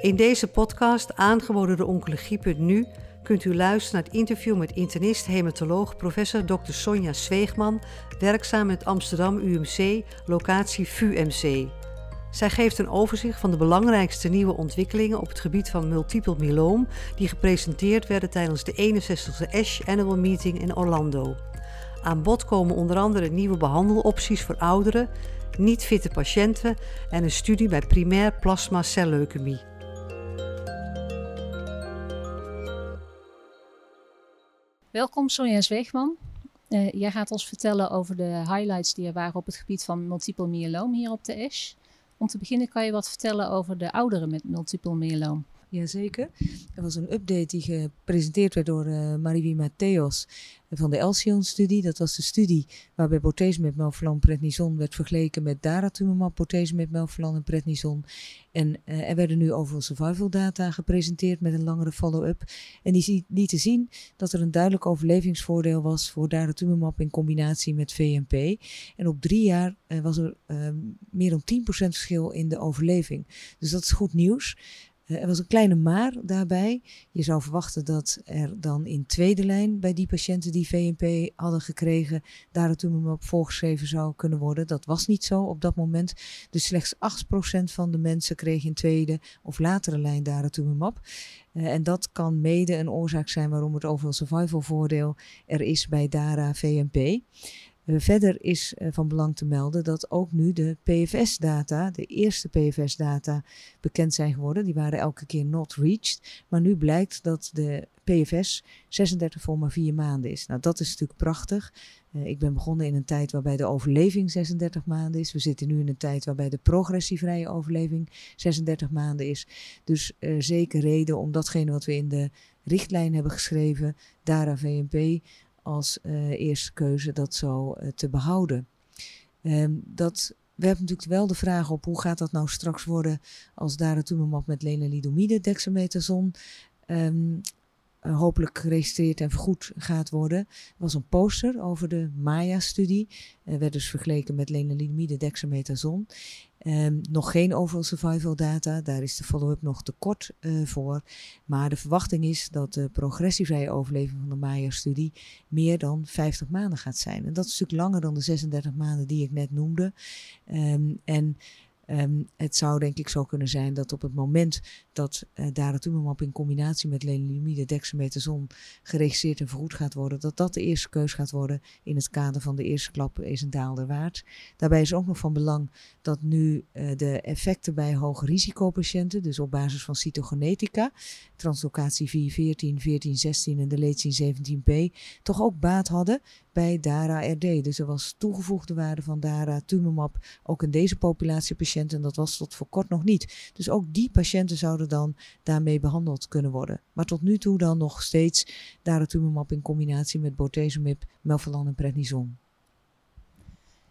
In deze podcast, aangeboden door Oncologie.nu, kunt u luisteren naar het interview met internist-hematoloog professor Dr. Sonja Zweegman, werkzaam het Amsterdam UMC, locatie VUMC. Zij geeft een overzicht van de belangrijkste nieuwe ontwikkelingen op het gebied van multiple myeloom die gepresenteerd werden tijdens de 61e ASH Annual Meeting in Orlando. Aan bod komen onder andere nieuwe behandelopties voor ouderen, niet-fitte patiënten en een studie bij primair plasma Welkom Sonja Zweegman. Uh, jij gaat ons vertellen over de highlights die er waren op het gebied van multiple myeloom hier op de ASH. Om te beginnen kan je wat vertellen over de ouderen met multiple myeloom. Jazeker. Er was een update die gepresenteerd werd door uh, Mariwie Matthäus van de Elsion-studie. Dat was de studie waarbij bortezomib, melphalan, prednison werd vergeleken met daratumumab, bortezomib, melphalan en prednison. En uh, er werden nu overal survival data gepresenteerd met een langere follow-up. En die lieten zien dat er een duidelijk overlevingsvoordeel was voor daratumumab in combinatie met VMP. En op drie jaar uh, was er meer dan 10% verschil in de overleving. Dus dat is goed nieuws. Eh, er was een kleine maar daarbij. Je zou verwachten dat er dan in tweede lijn bij die patiënten die VNP hadden gekregen, daratumumab voorgeschreven zou kunnen worden. Dat was niet zo op dat moment. Dus slechts 8% van de mensen kregen in tweede of latere lijn daratumumab. Uh, en dat kan mede een oorzaak zijn waarom het overal survival voordeel er is bij DARA VNP. Eh, verder is uh, van belang te melden dat ook nu de PFS-data, de eerste PFS-data, bekend zijn geworden. Die waren elke keer not reached. Maar nu blijkt dat de PFS 36,4 maanden is. Nou, dat is natuurlijk prachtig. Uh, ik ben begonnen in een tijd waarbij de overleving 36 maanden is. We zitten nu in een tijd waarbij de progressievrije overleving 36 maanden is. Dus zeker reden om datgene wat we in de richtlijn hebben geschreven, DARA VNP, als uh, eerste keuze dat zo uh, te behouden. Um, dat werpt natuurlijk wel de vraag op hoe gaat dat nou straks worden als daratumumab met lenalidomide, dexamethason, um, uh, hopelijk geregistreerd en vergoed gaat worden. Was een poster over de Maya-studie. Er werd dus vergeleken met lenalidomide, dexamethason. Um, nog geen overall survival data, daar is de follow-up nog te kort uh, voor. Maar de verwachting is dat de progressievrije overleving van de Maya-studie meer dan 50 maanden gaat zijn. En dat is natuurlijk langer dan de 36 maanden die ik net noemde. Um, en Um, het zou denk ik zo kunnen zijn dat op het moment dat uh, daratumumab in combinatie met lenalidomide dexamethason geregistreerd en vergoed gaat worden, dat dat de eerste keus gaat worden in het kader van de eerste klap is een daalder waard. Daarbij is ook nog van belang dat nu uh, de effecten bij hoge risicopatiënten, dus op basis van cytogenetica, translocatie 414, 1416 en de leedzin 17p, toch ook baat hadden bij DARA-RD. Dus er was toegevoegde waarde van DARA-tumumab ook in deze populatie patiënten. En dat was tot voor kort nog niet. Dus ook die patiënten zouden dan daarmee behandeld kunnen worden. Maar tot nu toe dan nog steeds daratumumab in combinatie met bortezomib, melphalan en prednison.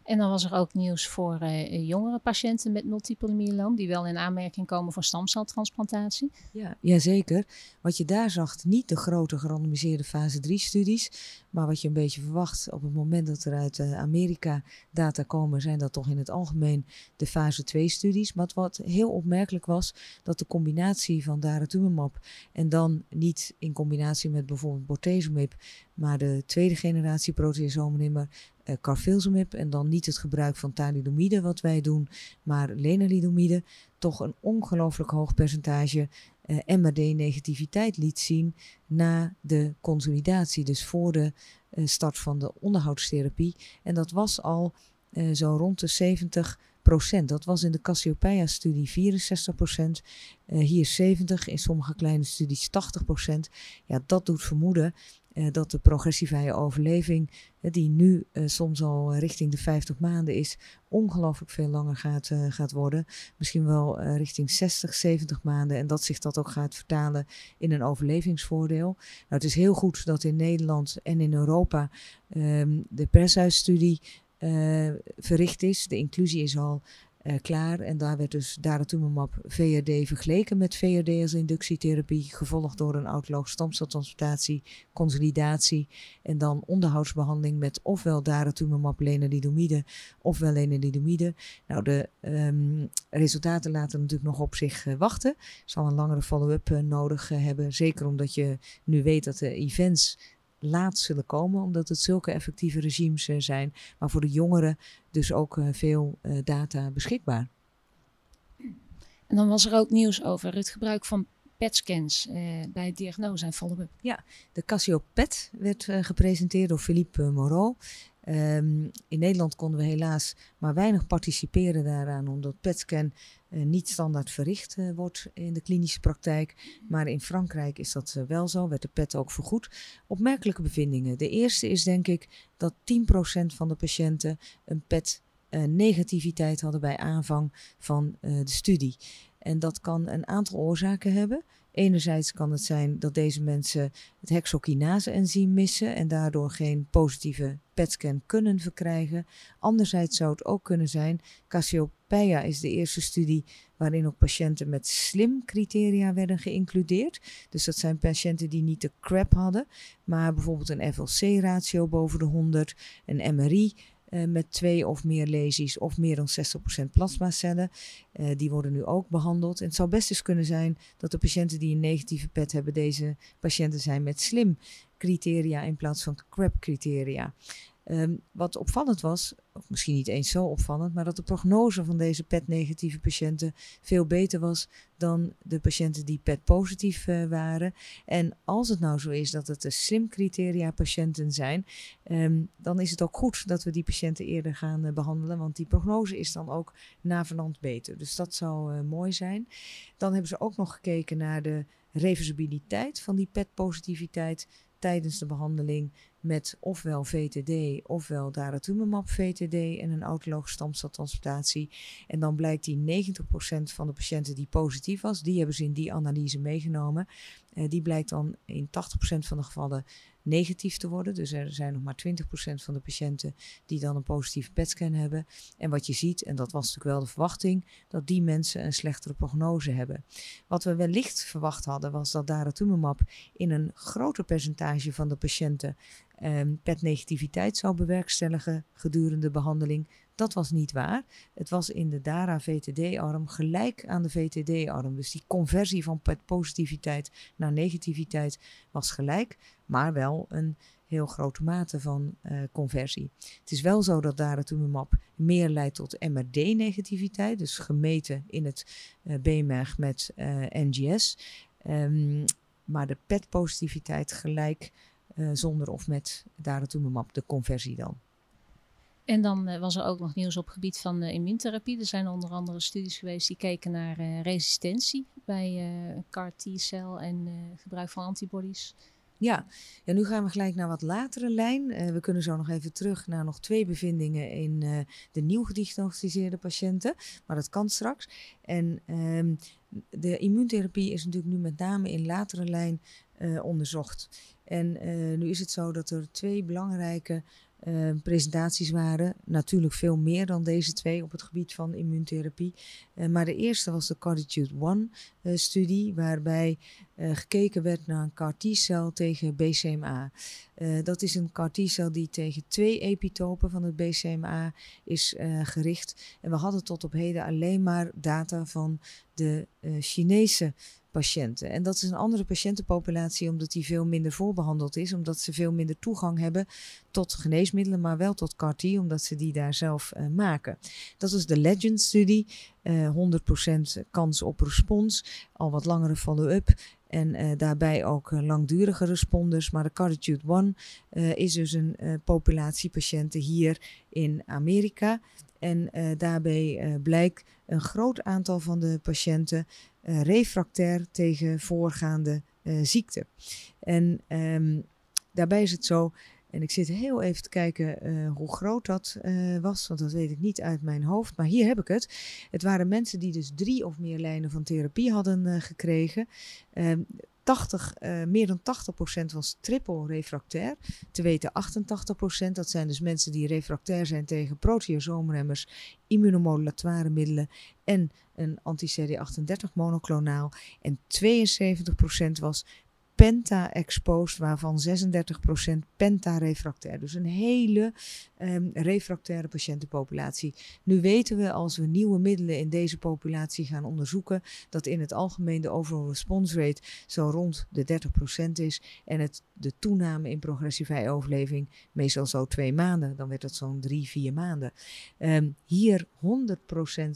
En dan was er ook nieuws voor uh, jongere patiënten met multiple myeloom, die wel in aanmerking komen voor stamceltransplantatie. Ja, jazeker. Wat je daar zag, niet de grote gerandomiseerde fase 3 studies, maar wat je een beetje verwacht op het moment dat er uit uh, Amerika data komen, zijn dat toch in het algemeen de fase 2 studies. Maar wat heel opmerkelijk was, dat de combinatie van daratumumab en dan niet in combinatie met bijvoorbeeld bortezomib, maar de tweede generatie proteasomenimmer uh, carfilzomib en dan niet het gebruik van thalidomide wat wij doen, maar lenalidomide, toch een ongelooflijk hoog percentage MRD-negativiteit liet zien na de consolidatie, dus voor de uh, start van de onderhoudstherapie. En dat was al uh, zo rond de 70% dat was in de Cassiopeia-studie 64 procent, hier 70, in sommige kleine studies 80 procent. Ja, dat doet vermoeden dat de progressievrije overleving, uh, die nu soms al richting de 50 maanden is, ongelooflijk veel langer gaat, gaat worden. Misschien wel richting 60, 70 maanden. En dat zich dat ook gaat vertalen in een overlevingsvoordeel. Nou, het is heel goed dat in Nederland en in Europa um, de pershuisstudie verricht is. De inclusie is al uh, klaar. En daar werd dus daratumumab VRD vergeleken met VRD als inductietherapie, gevolgd door een autoloog stamceltransplantatie, consolidatie en dan onderhoudsbehandeling met ofwel daratumumab lenalidomide ofwel lenalidomide. Nou, de um, resultaten laten natuurlijk nog op zich uh, wachten. Zal een langere follow-up uh, nodig hebben, zeker omdat je nu weet dat de events laat zullen komen, omdat het zulke effectieve regimes uh, zijn. Maar voor de jongeren dus ook uh, veel uh, data beschikbaar. En dan was er ook nieuws over het gebruik van PET-scans bij diagnose en follow-up. Ja, de Casio PET werd gepresenteerd door Philippe Moreau. Um, in Nederland konden we helaas maar weinig participeren daaraan, omdat PET-scan uh, niet standaard verricht uh, wordt in de klinische praktijk. Maar in Frankrijk is dat uh, wel zo, werd de PET ook vergoed. Opmerkelijke bevindingen. De eerste is denk ik dat 10% van de patiënten een PET-negativiteit hadden bij aanvang van de studie. En dat kan een aantal oorzaken hebben. Enerzijds kan het zijn dat deze mensen het hexokinase-enzym missen en daardoor geen positieve PET-scan kunnen verkrijgen. Anderzijds zou het ook kunnen zijn, Cassiopeia is de eerste studie waarin ook patiënten met slim-criteria werden geïncludeerd. Dus dat zijn patiënten die niet de CRAP hadden, maar bijvoorbeeld een FLC-ratio boven de 100, een MRI uh, met twee of meer lesies of meer dan 60% plasmacellen. Uh, die worden nu ook behandeld. En het zou best eens kunnen zijn dat de patiënten die een negatieve PET hebben, deze patiënten zijn met slim criteria in plaats van CRAP criteria. Um, wat opvallend was, of misschien niet eens zo opvallend, maar dat de prognose van deze PET-negatieve patiënten veel beter was dan de patiënten die PET-positief uh, waren. En als het nou zo is dat het de SLIM-criteria-patiënten zijn, um, dan is het ook goed dat we die patiënten eerder gaan uh, behandelen, want die prognose is dan ook navenant beter. Dus dat zou uh, mooi zijn. Dan hebben ze ook nog gekeken naar de reversibiliteit van die PET-positiviteit tijdens de behandeling met ofwel VTD ofwel daratumumab VTD en een autologe stamceltransplantatie. En dan blijkt die 90% van de patiënten die positief was, die hebben ze in die analyse meegenomen. Uh, die blijkt dan in 80% van de gevallen negatief te worden. Dus er zijn nog maar 20% van de patiënten die dan een positieve PET-scan hebben. En wat je ziet, en dat was natuurlijk wel de verwachting, dat die mensen een slechtere prognose hebben. Wat we wellicht verwacht hadden, was dat daratumumab in een groter percentage van de patiënten um, PET-negativiteit zou bewerkstelligen gedurende de behandeling. Dat was niet waar. Het was in de DARA-VTD-arm gelijk aan de VTD-arm. Dus die conversie van PET-positiviteit naar negativiteit was gelijk, maar wel een heel grote mate van uh, conversie. Het is wel zo dat daratumumab meer leidt tot MRD-negativiteit, dus gemeten in het uh, met uh, NGS. Um, maar de PET-positiviteit gelijk uh, zonder of met daratumumab, de conversie dan. En dan uh, was er ook nog nieuws op het gebied van uh, immuuntherapie. Er zijn onder andere studies geweest die keken naar resistentie bij CAR T-cel en gebruik van antibodies. Ja. ja, nu gaan we gelijk naar wat latere lijn. we kunnen zo nog even terug naar nog twee bevindingen in de nieuw gediagnosticeerde patiënten. Maar dat kan straks. En um, de immuuntherapie is natuurlijk nu met name in latere lijn onderzocht. En uh, nu is het zo dat er twee belangrijke uh, presentaties waren. Natuurlijk veel meer dan deze twee op het gebied van immuuntherapie. Uh, maar de eerste was de Carditude One studie, waarbij gekeken werd naar een CAR T-cel tegen BCMA. dat is een CAR T-cel die tegen twee epitopen van het BCMA is gericht. En we hadden tot op heden alleen maar data van de Chinese patiënten. En dat is een andere patiëntenpopulatie omdat die veel minder voorbehandeld is, omdat ze veel minder toegang hebben tot geneesmiddelen, maar wel tot CAR-T, omdat ze die daar zelf uh, maken. Dat is de Legend-studie, uh, eh, 100% kans op respons, al wat langere follow-up. En uh, daarbij ook langdurige responders. Maar de Carditude One is dus een populatie patiënten hier in Amerika. En daarbij blijkt een groot aantal van de patiënten uh, refractair tegen voorgaande uh, ziekte. En um, daarbij is het zo, En ik zit heel even te kijken hoe groot dat was, want dat weet ik niet uit mijn hoofd. Maar hier heb ik het. Het waren mensen die dus drie of meer lijnen van therapie hadden gekregen. Ehm, 80, uh, meer dan 80% was triple refractair. Te weten 88%, dat zijn dus mensen die refractair zijn tegen proteasoomremmers, immunomodulatoire middelen en een anti-CD38 monoclonaal. En 72% was penta-exposed, waarvan 36% penta-refractair. Dus een hele um, refractaire patiëntenpopulatie. Nu weten we, als we nieuwe middelen in deze populatie gaan onderzoeken, dat in het algemeen de overall response rate zo rond de 30% is en het, de toename in progressievrije overleving meestal zo twee maanden. Dan werd dat zo'n drie, vier maanden. Um, hier 100%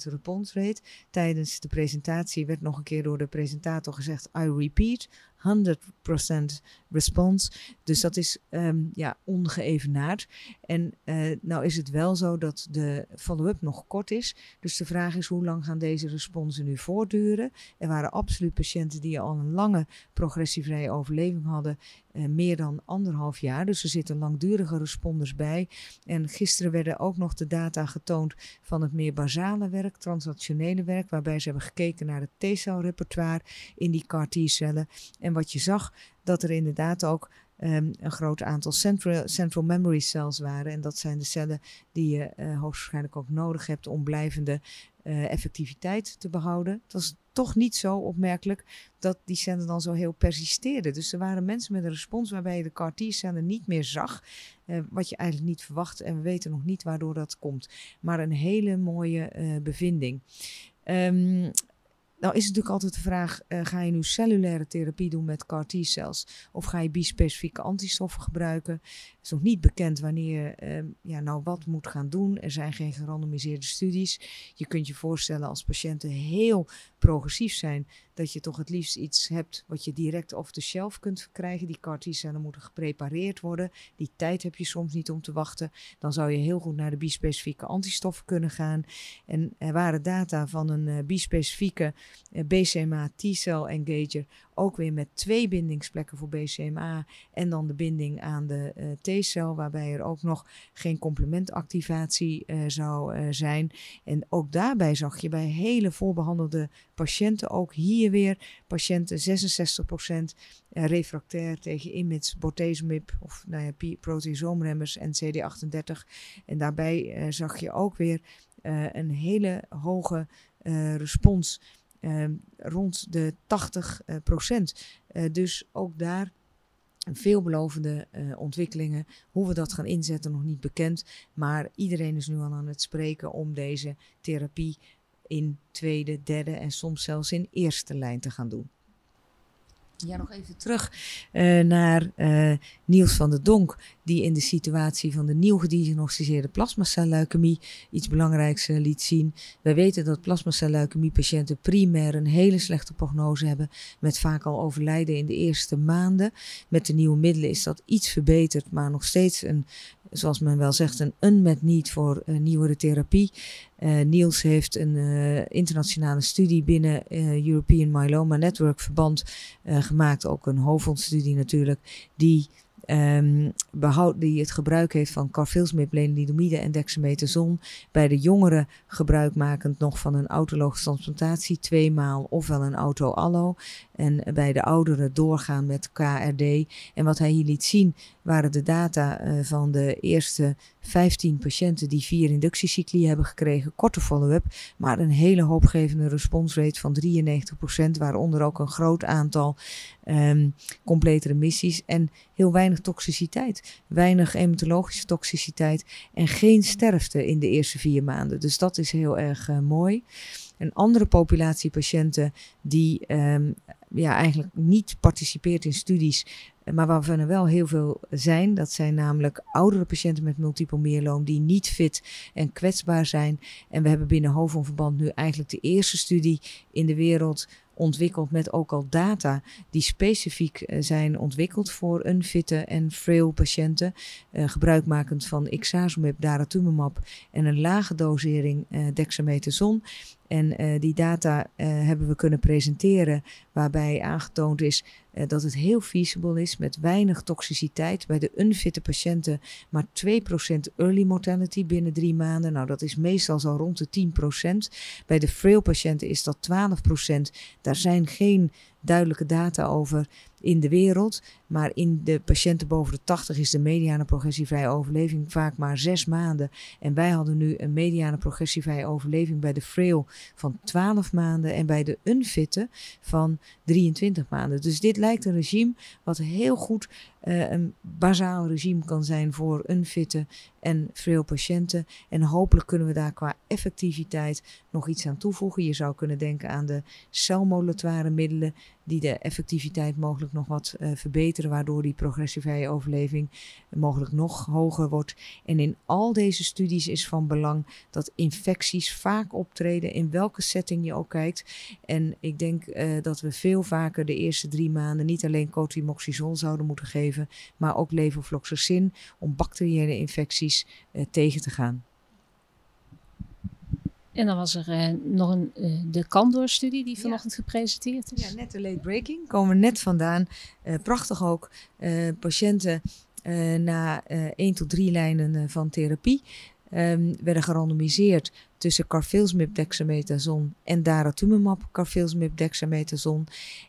response rate. Tijdens de presentatie werd nog een keer door de presentator gezegd, I repeat, 100% response. Dus dat is um, ja, ongeëvenaard. En uh, nou is het wel zo dat de follow-up nog kort is. Dus de vraag is hoe lang gaan deze responsen nu voortduren. Er waren absoluut patiënten die al een lange progressievrije overleving hadden. Uh, meer dan anderhalf jaar. Dus er zitten langdurige responders bij. En gisteren werden ook nog de data getoond van het meer basale werk, transactionele werk, waarbij ze hebben gekeken naar het T-celrepertoire in die CAR-T-cellen. En wat je zag, dat er inderdaad ook um, een groot aantal central, central memory cells waren. En dat zijn de cellen die je uh, hoogstwaarschijnlijk ook nodig hebt om blijvende uh, effectiviteit te behouden. Het was toch niet zo opmerkelijk dat die cellen dan zo heel persisteerden. Dus er waren mensen met een respons waarbij je de CAR-T-cellen niet meer zag. Uh, wat je eigenlijk niet verwacht. En we weten nog niet waardoor dat komt. Maar een hele mooie bevinding. Um, nou is het natuurlijk altijd de vraag, uh, ga je nu cellulaire therapie doen met CAR T-cells of ga je bispecifieke antistoffen gebruiken? Is nog niet bekend wanneer je uh, ja, nou wat moet gaan doen. Er zijn geen gerandomiseerde studies. Je kunt je voorstellen als patiënten heel progressief zijn, dat je toch het liefst iets hebt wat je direct off the shelf kunt krijgen. Die CAR T-cellen moeten geprepareerd worden. Die tijd heb je soms niet om te wachten. Dan zou je heel goed naar de bispecifieke antistoffen kunnen gaan. En er waren data van een uh, bispecifieke uh, BCMA T-cell engager, ook weer met twee bindingsplekken voor BCMA en dan de binding aan de uh, T-cel, waarbij er ook nog geen complementactivatie zou zijn. En ook daarbij zag je bij hele voorbehandelde patiënten ook hier weer patiënten 66% eh, refractair tegen IMIDs, bortezomib of nou ja, proteasoomremmers en CD38. En daarbij zag je ook weer een hele hoge respons rond de 80%. dus ook daar veelbelovende uh, ontwikkelingen. Hoe we dat gaan inzetten, nog niet bekend. Maar iedereen is nu al aan het spreken om deze therapie in tweede, derde en soms zelfs in eerste lijn te gaan doen. Ja, nog even terug naar Niels van der Donk, die in de situatie van de nieuw gediagnosticeerde plasmacelleukemie iets belangrijks uh, liet zien. Wij weten dat plasmacelleukemie-patiënten primair een hele slechte prognose hebben, met vaak al overlijden in de eerste maanden. Met de nieuwe middelen is dat iets verbeterd, maar nog steeds een zoals men wel zegt, een unmet need voor uh, nieuwere therapie. Uh, Niels heeft een internationale studie binnen European Myeloma Network verband gemaakt, ook een hoofdfondstudie natuurlijk, die Um, behoud, die het gebruik heeft van carfilzomib, lenalidomide en dexamethason. Bij de jongeren gebruikmakend nog van een autologische transplantatie, tweemaal ofwel een auto-allo. En bij de ouderen doorgaan met KRD. En wat hij hier liet zien waren de data uh, van de eerste 15 patiënten die vier inductiecycli hebben gekregen, korte follow-up, maar een hele hoopgevende responsrate van 93%, waaronder ook een groot aantal um, complete remissies en heel weinig toxiciteit. Weinig hematologische toxiciteit en geen sterfte in de eerste vier maanden. Dus dat is heel erg uh, mooi. Een andere populatie patiënten die um, ja, eigenlijk niet participeert in studies, maar waarvan er wel heel veel zijn. Dat zijn namelijk oudere patiënten met multiple myeloom die niet fit en kwetsbaar zijn. En we hebben binnen Hoofdverband nu eigenlijk de eerste studie in de wereld ontwikkeld met ook al data die specifiek uh, zijn ontwikkeld voor unfitte en frail patiënten. Uh, gebruikmakend van ixazomib, daratumumab en een lage dosering uh, dexamethason. En uh, die data uh, hebben we kunnen presenteren, waarbij aangetoond is uh, dat het heel feasible is met weinig toxiciteit. Bij de unfitte patiënten maar 2% early mortality binnen drie maanden. Nou, dat is meestal zo rond de 10%. Bij de frail patiënten is dat 12%. Daar zijn geen duidelijke data over in de wereld. Maar in de patiënten boven de 80 is de mediane progressievrije overleving vaak maar zes maanden. En wij hadden nu een mediane progressievrije overleving bij de frail van 12 maanden en bij de unfitte van 23 maanden. Dus dit lijkt een regime wat heel goed uh, een bazaal regime kan zijn voor unfitte en frail patiënten. En hopelijk kunnen we daar qua effectiviteit nog iets aan toevoegen. Je zou kunnen denken aan de celmodulatoire middelen die de effectiviteit mogelijk nog wat uh, verbeteren, waardoor die progressievrije overleving mogelijk nog hoger wordt. En in al deze studies is van belang dat infecties vaak optreden, in welke setting je ook kijkt. En ik denk uh, dat we veel vaker de eerste drie maanden niet alleen cotrimoxazol zouden moeten geven, maar ook levofloxacin om bacteriële infecties uh, tegen te gaan. En dan was er uh, nog een, uh, de Candor-studie die vanochtend ja. gepresenteerd is. Ja, net de late breaking. Komen we net vandaan. Uh, prachtig ook. patiënten na één tot drie lijnen van therapie um, werden gerandomiseerd tussen carfilzomib dexamethason en daratumumab carfilzomib dexamethason.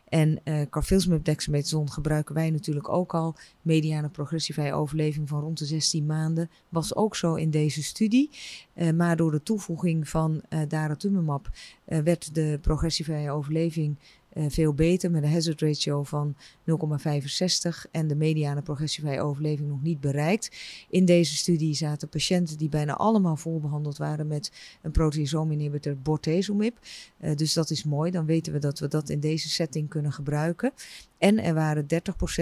En uh, carfilzomib dexamethason gebruiken wij natuurlijk ook al. Mediane progressievrije overleving van rond de 16 maanden was ook zo in deze studie. Uh, maar door de toevoeging van uh, daratumumab werd de progressievrije overleving uh, veel beter met een hazard ratio van 0,65 en de mediane progressievrije overleving nog niet bereikt. In deze studie zaten patiënten die bijna allemaal volbehandeld waren met een proteasoom-inhibitor bortezomib. Uh, dus dat is mooi, dan weten we dat we dat in deze setting kunnen gebruiken. En er waren 30%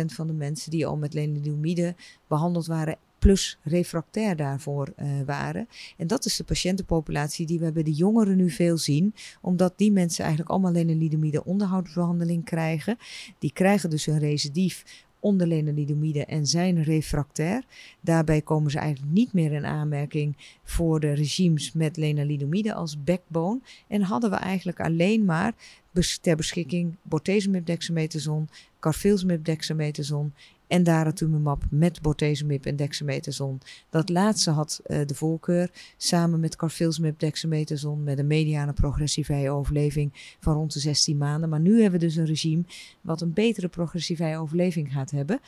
van de mensen die al met lenalidomide behandeld waren plus refractair daarvoor uh, waren. En dat is de patiëntenpopulatie die we bij de jongeren nu veel zien, omdat die mensen eigenlijk allemaal lenalidomide onderhoudsbehandeling krijgen. Die krijgen dus een recidief onder lenalidomide en zijn refractair. Daarbij komen ze eigenlijk niet meer in aanmerking voor de regimes met lenalidomide als backbone. En hadden we eigenlijk alleen maar ter beschikking bortezomib dexamethason, carfilzomib dexamethason en daratumumab met bortezomib en dexamethason. Dat laatste had uh, de voorkeur samen met carfilzomib dexamethason met een mediane progressievrije overleving van rond de 16 maanden. Maar nu hebben we dus een regime wat een betere progressievrije overleving gaat hebben.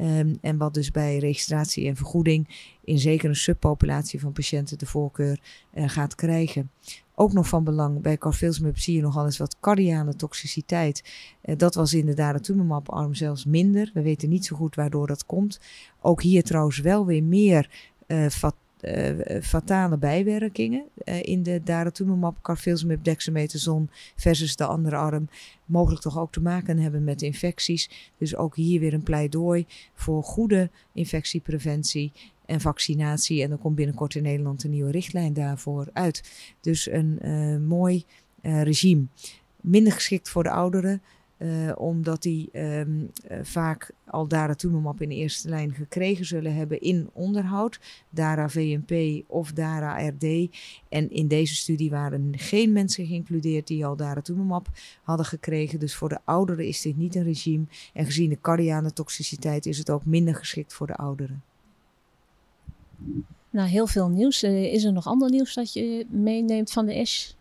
Um, en wat dus bij registratie en vergoeding in zeker een subpopulatie van patiënten de voorkeur uh, gaat krijgen. Ook nog van belang, bij carfilzomib zie je nogal eens wat cardiale toxiciteit. Uh, dat was in de daratumumab-arm zelfs minder. We weten niet zo goed waardoor dat komt. Ook hier trouwens wel weer meer uh, fat, uh, fatale bijwerkingen in de daratumumab, carfilzomib, dexamethason versus de andere arm. Mogelijk toch ook te maken hebben met infecties. Dus ook hier weer een pleidooi voor goede infectiepreventie en vaccinatie. En er komt binnenkort in Nederland een nieuwe richtlijn daarvoor uit. Dus een uh, mooi uh, regime. Minder geschikt voor de ouderen. Uh, omdat die uh, vaak al daratumumab in de eerste lijn gekregen zullen hebben in onderhoud. DARA VNP of DARA RD. En in deze studie waren geen mensen geïncludeerd die al daratumumab hadden gekregen. Dus voor de ouderen is dit niet een regime. En gezien de cardiane toxiciteit is het ook minder geschikt voor de ouderen. Nou, heel veel nieuws. Uh, is er nog ander nieuws dat je meeneemt van de ASH?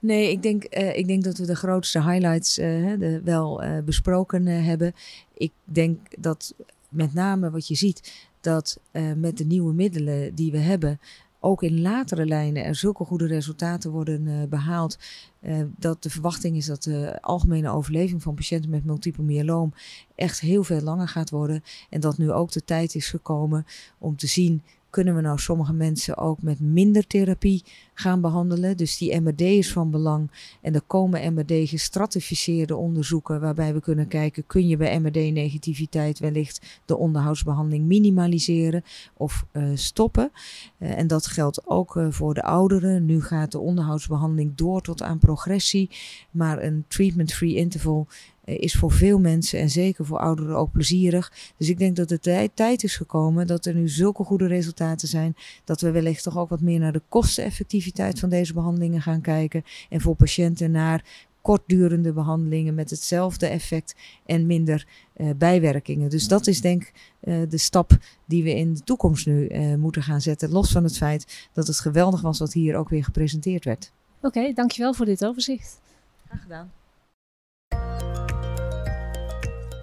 Nee, ik denk, uh, ik denk dat we de grootste highlights uh, de, wel besproken hebben. Ik denk dat met name wat je ziet, dat met de nieuwe middelen die we hebben, ook in latere lijnen er zulke goede resultaten worden uh, behaald. Uh, dat de verwachting is dat de algemene overleving van patiënten met multiple myeloom echt heel veel langer gaat worden. En dat nu ook de tijd is gekomen om te zien kunnen we nou sommige mensen ook met minder therapie gaan behandelen. Dus die MRD is van belang. En er komen MRD gestratificeerde onderzoeken waarbij we kunnen kijken, kun je bij MRD-negativiteit wellicht de onderhoudsbehandeling minimaliseren of uh, stoppen. Uh, en dat geldt ook uh, voor de ouderen. Nu gaat de onderhoudsbehandeling door tot aan progressie, maar een treatment-free interval is voor veel mensen en zeker voor ouderen ook plezierig. Dus ik denk dat de tijd is gekomen dat er nu zulke goede resultaten zijn. Dat we wellicht toch ook wat meer naar de kosteneffectiviteit van deze behandelingen gaan kijken. En voor patiënten naar kortdurende behandelingen met hetzelfde effect en minder uh, bijwerkingen. Dus dat is denk ik uh, de stap die we in de toekomst nu uh, moeten gaan zetten. Los van het feit dat het geweldig was wat hier ook weer gepresenteerd werd. Oké, okay, dankjewel voor dit overzicht. Graag gedaan.